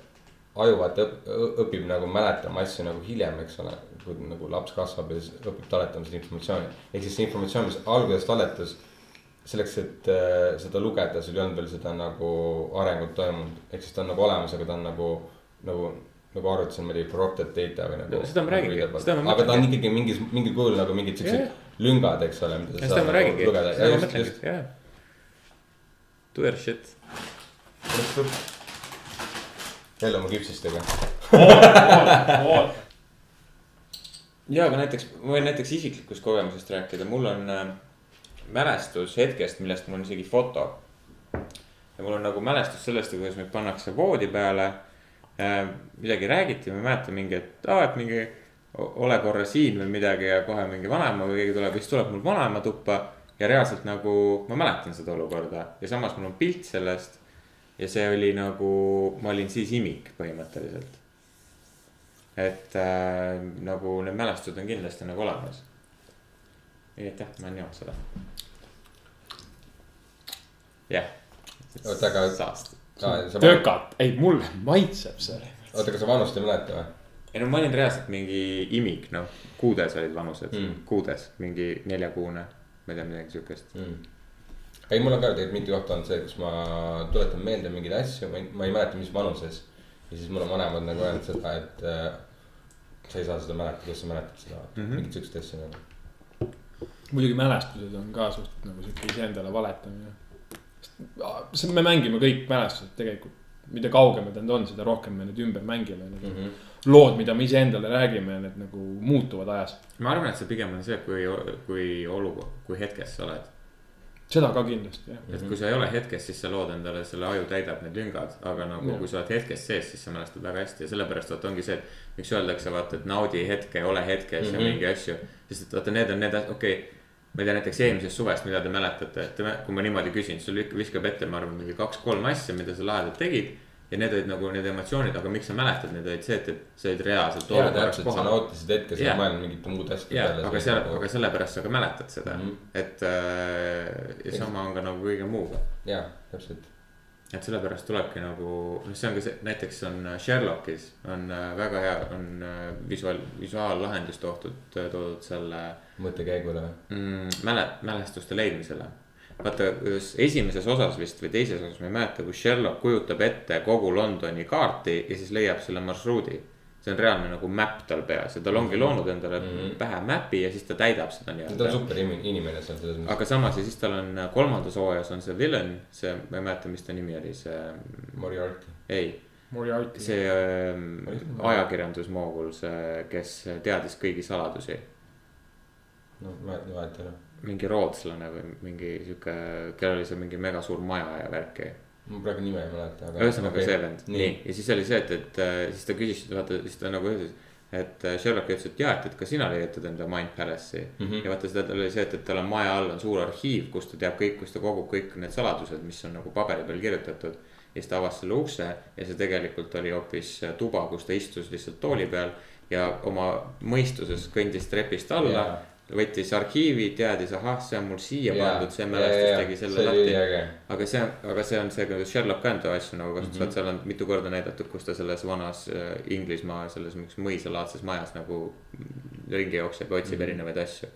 aju vaata õp, õpib nagu mäletama asju nagu hiljem, eks ole. kui nagu laps kasvab ja siis õpib talletama seda informatsiooni. ehk siis see informatsioon, mis alguses talletus, selleks, et äh, seda lugeda, sul ei olnud veel seda nagu arengut toimunud. ehk siis ta on nagu olemas, aga ta on nagu, nagu, nagu arvutis on muidugi corrupted data või nagu. No seda ma räägingi, seda ma aga ta on mõtlengi. ikkagi mingis, mingil kujul nagu mingid siuksed Jah. lüngad, eks ole, seda ma räägingi, seda ma mõtlengi, jah. Do your shit. jälle oma küpsistega. ja, aga näiteks, ma võin näiteks isiklikust kogemusest rääkida, mul on äh, mälestus hetkest, millest mul on isegi foto. ja mul on nagu mälestus sellest, kuidas meid pannakse voodi peale äh,. midagi räägiti, ma ei mäleta mingi, et aa, et mingi ole korra siin või midagi ja kohe mingi vanaema või keegi tuleb ja siis tuleb mul vanaema tuppa. ja reaalselt nagu ma mäletan seda olukorda ja samas mul on pilt sellest. ja see oli nagu, ma olin siis imik põhimõtteliselt et äh, nagu need mälestused on kindlasti nagu olemas. nii et jah, ma olen joonud seda. jah. Oota, aga- tökat, ei mulle maitseb see. oota, kas sa vanust ei mäleta või? Ei no ma olin reaalselt mingi imik, noh, kuudes olid vanused Mm. kuudes mingi neljakuune, ma ei tea, midagi siukest. mm.? ei, mul on ka tegelikult mitu kohta olnud see, kus ma tuletan meelde mingeid asju, ma ei, ma ei mäleta, mis vanuses. ja siis mul on vanemad nagu öelnud seda, et äh, sa ei saa seda mäletada, kuidas sa mäletad seda mm. -hmm. mingit siukest asja nagu. muidugi mälestused on ka suht nagu sihuke iseendale valetamine. me mängime kõik mälestused tegelikult, mida kaugemad nad on, seda rohkem me neid ümber mängime, need Mm mm -hmm. lood, mida me iseendale räägime, need nagu muutuvad ajas. ma arvan, et see pigem on see, kui, kui olukord, kui hetkes sa oled. seda ka kindlasti jah. et kui sa ei ole hetkes, siis sa lood endale, selle aju täidab need lüngad, aga nagu Jah. kui sa oled hetkes sees, siis sa mälestad väga hästi ja sellepärast vaata ongi see, et miks öeldakse, vaata, et naudi hetke, ole hetkes mm -hmm. Mhm. ja mingi asju. sest et vaata, need on need, okei okay,, ma ei tea, näiteks eelmisest suvest, mida te mäletate, et kui ma niimoodi küsin, sul viskab ette, ma arvan, mingi kaks-kolm asja, mida sa lahedalt tegid. Ja need olid nagu need emotsioonid, aga miks sa mäletad neid, olid see, et, et sa olid reaalselt ja täpselt, sa kohal. nautisid hetke, sa ei mõelnud mingite muude asjade ja, peale. aga seal, aga sellepärast sa ka mäletad seda mm. -hmm. et äh, ja sama on ka nagu kõige muuga. jaa, täpselt. et sellepärast tulebki nagu, noh, see on ka see, näiteks on Sherlockis on äh, väga hea, on äh, visuaal, visuaallahendus toodud, toodud selle mõttekäigule. mm, mäle-, mälestuste leidmisele. vaata, kuidas esimeses osas vist või teises osas, ma ei mäleta, kus Sherlock kujutab ette kogu Londoni kaarti ja siis leiab selle marsruudi. see on reaalne nagu map tal peas ja tal ongi loonud endale mm -hmm. pähe map'i ja siis ta täidab seda ta on nii-öelda. super inimene seal selles mõttes. aga samas ja siis tal on äh, kolmandas hooajas on see villain, see, ma ei mäleta, mis ta nimi oli, see, Moriarty. ei, Moriarty. see äh, ajakirjandusmoogul, see, kes teadis kõigi saladusi no ma ei mäleta enam. Mingi rootslane või mingi sihuke, kellel oli seal mingi megasuur maja ja värki. ma praegu nime ei mäleta, aga. ühesõnaga see vend, nii, ja siis oli see, et, et äh, siis ta küsis, vaata, siis ta nagu ütles. et äh, Sherlock ütles, et jaa, et, et ka sina leiutad enda Mind Palace'i mm. -hmm. ja vaata, seda tal oli see, et, et tal on maja all on suur arhiiv, kus ta teab kõik, kus ta kogub kõik need saladused, mis on nagu paberi peal kirjutatud. ja siis ta avas selle ukse ja see tegelikult oli hoopis äh, tuba, kus ta istus lihtsalt tooli peal ja oma mõistuses kõndis trepist alla Jaa. Võttis arhiivi, teadis, ahah, see on mul siia pandud, see mälestus tegi selle lahti. aga see, aga see on see, kuidas Sherlock enda asju nagu kasutas mm. -hmm. seal on mitu korda näidatud, kus ta selles vanas äh, Inglismaa selles mingis mõisalaadses majas nagu ringi jookseb ja otsib mm. -hmm. erinevaid asju.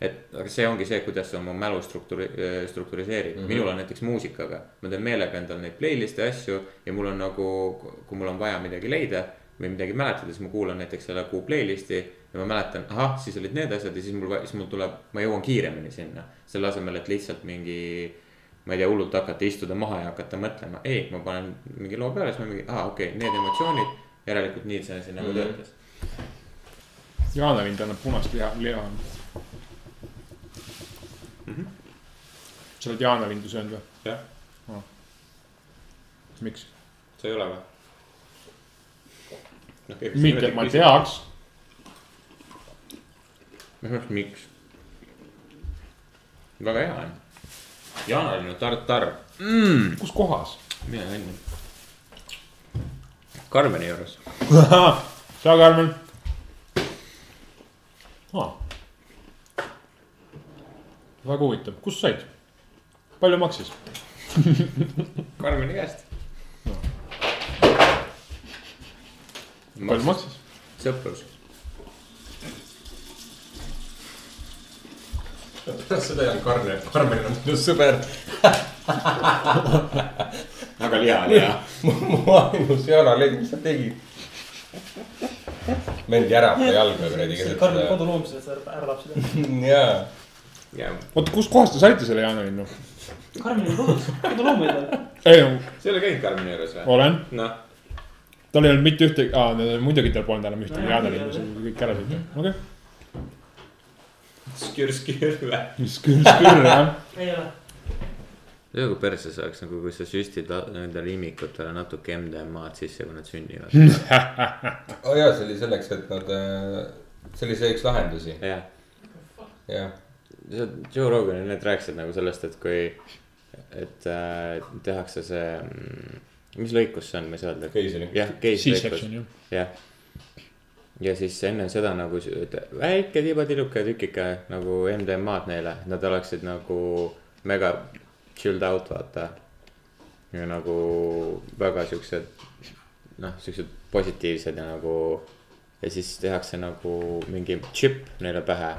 et aga see ongi see, kuidas sa oma mälu struktuuri-, struktuuriseerid mm. -hmm. minul on näiteks muusikaga. ma teen meelega endale neid playlist'e asju ja mul on nagu, kui mul on vaja midagi leida või midagi mäletada, siis ma kuulan näiteks selle kuu playlist'i ja ma mäletan, ahah, siis olid need asjad ja siis mul, siis mul tuleb, ma jõuan kiiremini sinna. selle asemel, et lihtsalt mingi, ma ei tea, hullult hakata istuda maha ja hakata mõtlema, ei, ma panen mingi loo peale, siis ma mingi, aa, okei okay,, need emotsioonid. järelikult nii see asi nagu Mhm. töötas. jaanavind annab punast liha, liha mm. -hmm. sa oled jaanavindu söönud või? jah, miks? sa ei ole või? okay, mitte, ma. teaks. miks? väga hea on. jaanaline tartar, kus kohas? mine õnne. Karmeni juures. sa, Karmen ah.. väga huvitav, kust said? palju maksis? Karmeni käest. palju maksis? sõprus. Seda ei olnud Karmen, Karmen on minu sõber. väga liha oli hea. mu ainus jaanaleid, mis sa tegid? mendi ära oma jalga kuradi see keset Karmen seda. kodu loomises ära lapsida. jaa, jah, oota, kustkohast te saite selle jaanavindu? Karmen oli kodus, koduloomi oli tal. ei, sa ei ole käinud Karmeni juures või? olen. noh, tal ei olnud mitte ühtegi, aa, muidugi tal polnud enam ühtegi jaanavindu, see kõik ära sõita, okei. Skür-skür või? küll jah. ei ole. tead, kui perses oleks nagu, kui sa süstid nendele imikutele natuke MDMA-d sisse, kui nad sünnivad. oo jaa, see oli selleks, et nad, see oli see üks lahendusi, jah, jah. Joe Rogan, need rääkisid nagu sellest, et kui, et äh, tehakse see, mis lõikus see on, ma ei saa öelda. Keisri. jah, keisrilõikus, C-section ju. jah. Ja siis enne seda nagu et väike tibatiluke tükike nagu MDMA-d neile, et nad oleksid nagu mega chilled out, vaata. ja nagu väga siuksed, noh, siuksed positiivsed ja nagu. ja siis tehakse nagu mingi chip neile pähe.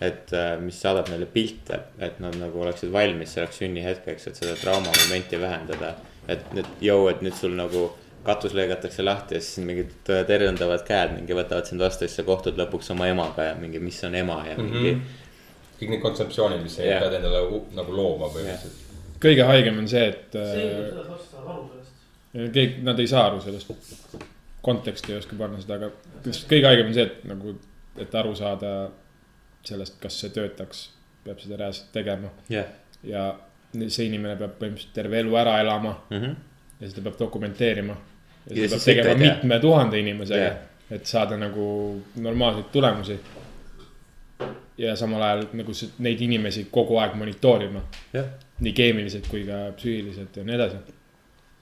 et äh, mis saadab neile pilte, et nad nagu oleksid valmis selleks sünnihetkeks, et seda traumamomenti vähendada. et nüüd, jõu, et nüüd sul nagu katus lõigatakse lahti ja siis mingid tervendavad käed mingi võtavad sind vastu ja siis sa kohtud lõpuks oma emaga ja mingi, mis on ema ja mingi mm. -hmm. kõik need kontseptsioonid, mis sa Jah. pead endale nagu looma põhimõtteliselt. kõige haigem on see, et see et lapsed saavad aru sellest. kõik, nad ei saa aru sellest. konteksti ei oska panna seda, aga kõige haigem on see, et nagu, et aru saada sellest, kas see töötaks, peab seda reaalselt tegema jah, ja see inimene peab põhimõtteliselt terve elu ära elama Mhm. ja seda peab dokumenteerima. Ja Ja siis tegema mitme tuhande inimesega Jah., et saada nagu normaalseid tulemusi. ja samal ajal nagu neid inimesi kogu aeg monitoorima, jah, nii keemiliselt kui ka psüühiliselt ja nii edasi.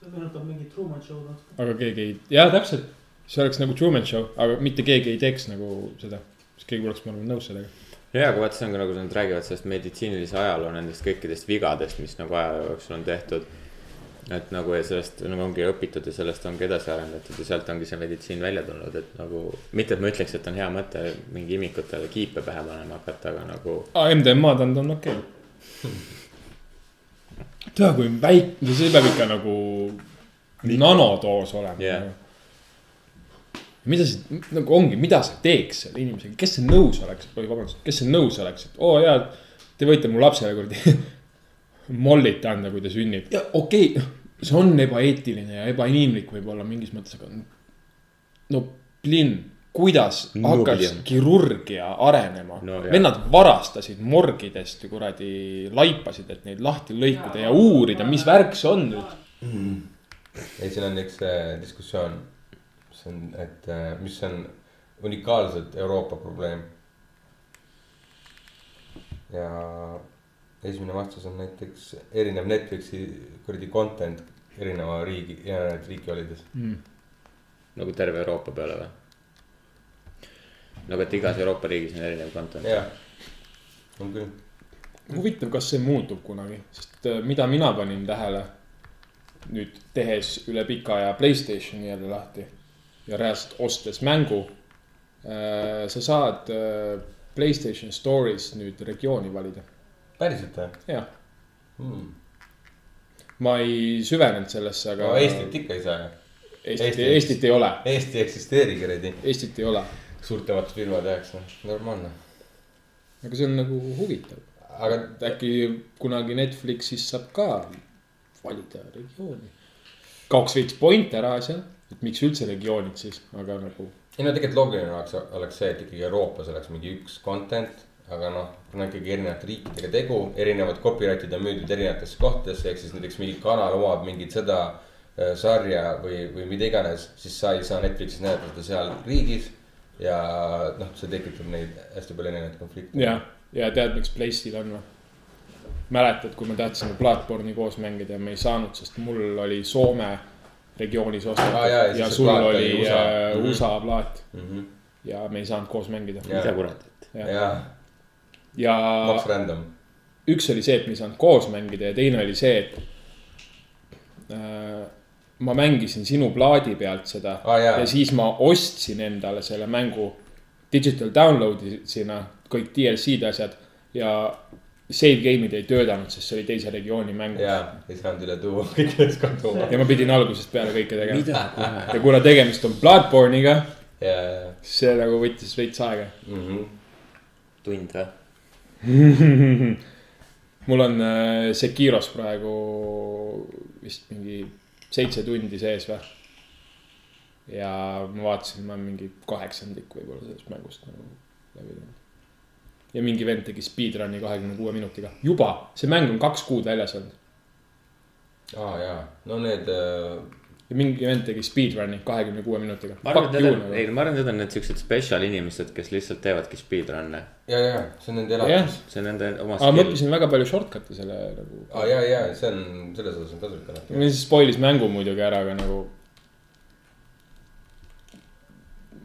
see meenutab mingit Truman Show'd natuke. aga keegi ei, jaa, täpselt. see oleks nagu Truman Show, aga mitte keegi ei teeks nagu seda. siis keegi poleks, ma arvan, nõus sellega. ja, aga vaata, see on ka nagu nad räägivad sellest meditsiinilise ajaloo nendest kõikidest vigadest, mis nagu aja jooksul on tehtud. Et nagu ja sellest nagu ongi õpitud ja sellest ongi edasi arendatud ja sealt ongi see meditsiin välja tulnud, et nagu. mitte, et ma ütleks, et on hea mõte mingi imikutele kiipe pähe panema hakata, aga nagu. aa, MDMA-d on, on okei okay.. tea, kui väike, see peab ikka nagu nanodoos olema yeah.. mida see nagu ongi, mida sa teeks selle inimesega, kes see nõus oleks, oi vabandust, kes see nõus oleks, et oo jaa, te võite mu lapsele kuradi mollit anda, kui ta sünnib. ja okei okay,, see on ebaeetiline ja ebainimlik võib-olla mingis mõttes, aga no plinn, kuidas No hakkas plinn. kirurgia arenema No vennad varastasid morgidest ja kuradi laipasid, et neid lahti lõikuda ja uurida, mis värk see on nüüd. ei, siin on üks äh, diskussioon, mis on, et äh, mis on unikaalselt Euroopa probleem. ja esimene vastus on näiteks erinev Netflixi kuradi content erineva riigi, erinevates riiki olides. nagu terve Euroopa peale või? nagu, et igas Euroopa riigis on erinev content. jah, on küll. huvitav, kas see muutub kunagi, sest äh, mida mina panin tähele nüüd tehes üle pika aja Playstationi jälle lahti ja reaalselt ostes mängu. sa saad äh, Playstation Store'is nüüd regiooni valida, päriselt või jah. hmm.? ma ei süvenenud sellesse, aga no Eestit ikka ei saa ju. Eestit, Eesti- Eestit ei ole, Eesti ei eksisteeri kuradi. Eestit ei ole, suurtematud firmad tehakse, normaalne. aga see on nagu huvitav. aga äkki kunagi Netflixis saab ka valida regiooni. kaoks veits point ära asjal, et miks üldse regioonid siis, aga nagu ei no tegelikult loogiline oleks, oleks see, et ikkagi Euroopas oleks mingi üks content. Aga noh, kuna ikkagi erinevate riikidega tegu, erinevad copyright'id on müüdud erinevatesse kohtadesse, ehk siis näiteks mingi kanal omab mingit seda äh, sarja või, või mida iganes, siis sa ei saa Netflixis näidata seda seal riigis. ja noh, see tekitab neid hästi palju erinevaid konflikte. jah, ja tead, miks Place'il on või? mäletad, kui me tahtsime Bloodborne'i koos mängida ja me ei saanud, sest mul oli Soome regioonis ostetud Aa, jaa, ja ja, ja sul oli oli USA. USA, Mhm. USA plaat mm. -hmm. ja me ei saanud koos mängida. Mida kurat, et. ja, ja ja Max Random. üks oli see, et me ei saanud koos mängida ja teine oli see, et äh, ma mängisin sinu plaadi pealt seda Aa, jaa. ja siis ma ostsin endale selle mängu digital download'ina kõik DLC-d asjad ja save game'id ei töötanud, sest see oli teise regiooni mäng. ja ei saanud üle tuua kõikidest kodumaa. ja ma pidin algusest peale kõike tegema. ja kuna tegemist on Bloodborne'iga, see nagu võttis veits aega. mhm. tund või? mul on äh, Sekiros praegu vist mingi seitse tundi sees või. ja ma vaatasin, ma olen mingi kaheksandik võib-olla sellest mängust nagu läbi teinud. ja mingi vend tegi speedrun'i kahekümne kuue minutiga, juba, see mäng on kaks kuud väljas olnud. aa jaa, no need äh, ja mingi vend tegi speedrun'i kahekümne kuue minutiga. ma arvan, et need on, ei, ma arvan, et need on need siuksed spetsial inimesed, kes lihtsalt teevadki speedrun'e. ja, ja see on nende jah, elatus. see on nende oma aga ma õppisin väga palju shortcut'e selle nagu. aa ja, ja see on, selles osas on kasulik alati. siis spoilis mängu muidugi ära, aga nagu.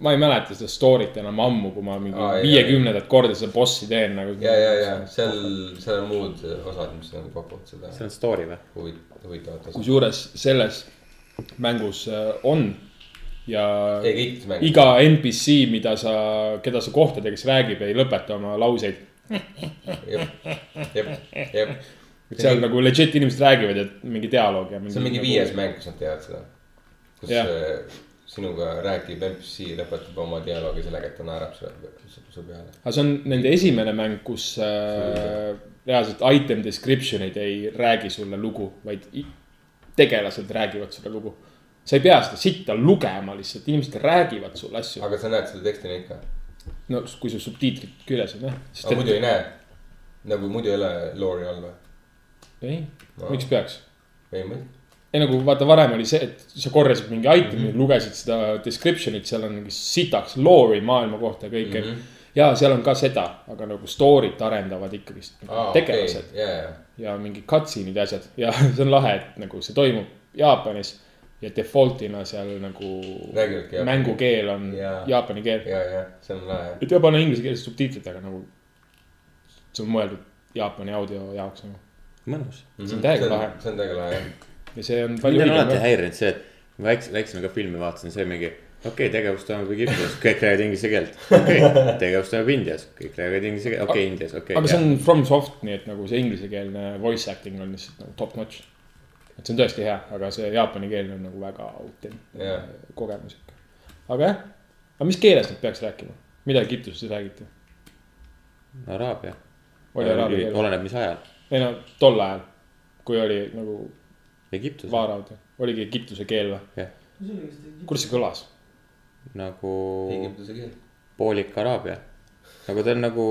ma ei mäleta seda story't enam ammu, kui ma mingi jaa, viiekümnendat korda seda bossi teen nagu. ja, ja, ja seal, seal on muud osad, mis nagu pakuvad seda see on story või? huvit-, huvitavat osa. kusjuures selles mängus äh, on ja iga NPC, mida sa, keda sa kohtad ja kes räägib, ei lõpeta oma lauseid. jep, jep, jep. et seal nagu legit inimesed räägivad ja mingi dialoog ja. see on mingi viies mäng, kus nad teevad seda. kus Jah. äh, sinuga räägib NPC, lõpetab oma dialoogi sellega, et ta naerab su, peale. aga see on nende esimene mäng, kus äh, reaalselt item description eid ei räägi sulle lugu, vaid tegelased räägivad sulle lugu. sa ei pea seda sitta lugema lihtsalt, inimesed räägivad sulle asju. aga sa näed seda teksti ikka. no kui sul subtiitrid küljes on jah. aga muidu ei näe. nagu muidu ei ole loori all või? ei, No. miks peaks? ei, ma ei. nagu vaata, varem oli see, et sa korjasid mingi itemi mm, -hmm. lugesid seda description'it, seal on mingi sitaks lore'i maailma kohta ja kõike mm. -hmm. ja seal on ka seda, aga nagu story't arendavad ikkagist nagu aa, okei tegelased, ja, ja, ja mingi cutscene'id ja asjad ja see on lahe, et nagu see toimub Jaapanis ja default'ina seal nagu Räägivadki jaapani. mängukeel on Jaa. jaapani keel. ja, ja see on lahe. et peab panna inglisekeelsed subtiitrid, aga nagu see on mõeldud Jaapani audio jaoks nagu. mõnus. See on täiega lahe. see on täiega lahe jah. ja see on palju mind on alati häirinud see, et ma väikse, väiksena ka filmi vaatasin, see mingi. Okei okay,, tegevus toimub Egiptuses, kõik räägivad inglise keelt. okei okay,, tegevus toimub Indias, kõik räägivad inglise keelt, okei okay,, Indias, okei aga see okay,. on from soft, nii et nagu see inglisekeelne voice acting on lihtsalt nagu top notch. et see on tõesti hea, aga see jaapani keel on nagu väga autentne Jah. kogemus ikka. aga jah, aga mis keeles nad peaks rääkima, mida Egiptuses räägiti? Araabia. oli araabia keel? oleneb, mis ajal. ei no tol ajal, kui oli nagu Egiptus vaaraud, oligi Egiptuse keel või? see oli vist. kuidas see kõlas? Nagu Egiptuse keel. poolik araabia. nagu ta on nagu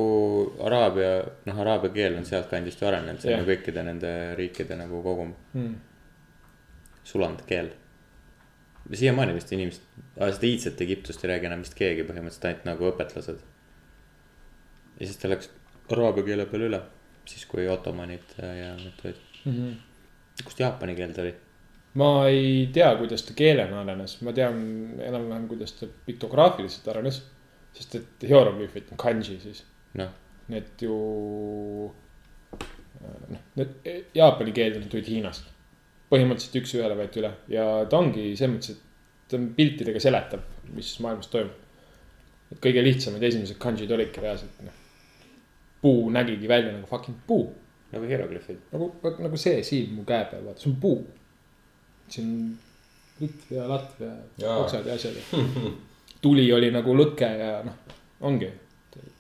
araabia, noh, araabia keel on sealtkandist ju arenenud, see on ju kõikide nende riikide nagu kogum, Hmm. sulandkeel. siiamaani vist inimesed, seda iidset Egiptust ei räägi enam vist keegi põhimõtteliselt ainult nagu õpetlased. ja siis ta läks araabia keele peale üle, siis kui ottomanid ja need tulid. Mhm. kust jaapani keel tuli? Ma ei tea, kuidas ta keelena arenes, ma tean enam-vähem, kuidas ta piktograafiliselt arenes. sest et hieroglüüfid on kanji siis, noh, need ju. noh, need jaapani keelded tulid Hiinast. põhimõtteliselt üks-ühele võeti üle ja ta ongi selles mõttes, et ta piltidega seletab, mis maailmas toimub. et kõige lihtsamad esimesed kanjid olidki reaalselt noh. puu nägigi välja nagu fucking puu nagu hieroglüüfid. nagu, nagu see siin mu käe peal, vaata, see on puu. Siin on ritt ja latv ja oksad ja asjad. tuli oli nagu lõke ja noh, ongi,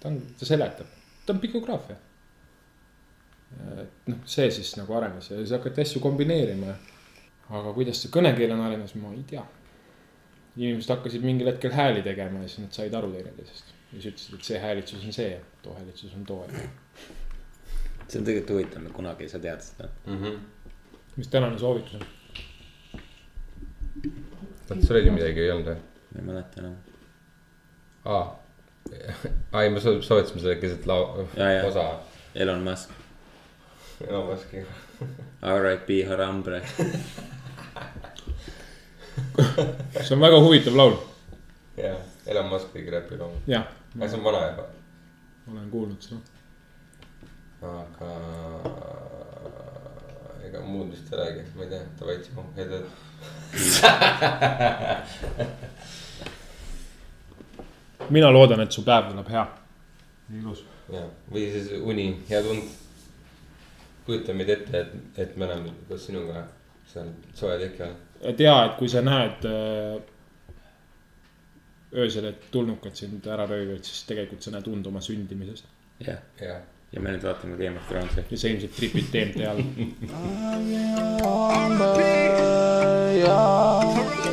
ta on, ta seletab, ta on pikograafia. et noh, see siis nagu arenes ja siis hakati asju kombineerima ja. aga kuidas see kõnekeelena arenes, ma ei tea. inimesed hakkasid mingil hetkel hääli tegema ja siis nad said aru teineteisest. ja siis ütlesid, et see häälitsus on see ja too häälitsus on too ja see on tegelikult huvitav, me kunagi ei saa teada seda. mis tänane soovitus on? oot, sul oli midagi, ei olnud või? ma ei mäleta enam. aa, aa ei, me soo- soovitasime seda keset ja., osa. Elon Musk, Elon Muski. RIP Harambre. see on väga huvitav laul. jaa, Elon Musk tegi räpi loo. jah, aga see on vana juba. olen kuulnud seda. aga ega muud vist ei räägi, ma ei tea, davai, Timo, head ööd. mina loodan, et su päev tuleb hea. ilus. jah, või siis uni, hea tund. kujuta meid ette, et, et me oleme koos sinuga seal soe teki all. et ja, et kui sa näed äh, öösel, et tulnukad sind ära röövivad, siis tegelikult sa näed und oma sündimisest. jah, jah. Ja me nüüd vaatame Game of Thronesi. ja sa ilmselt tripid TNT all.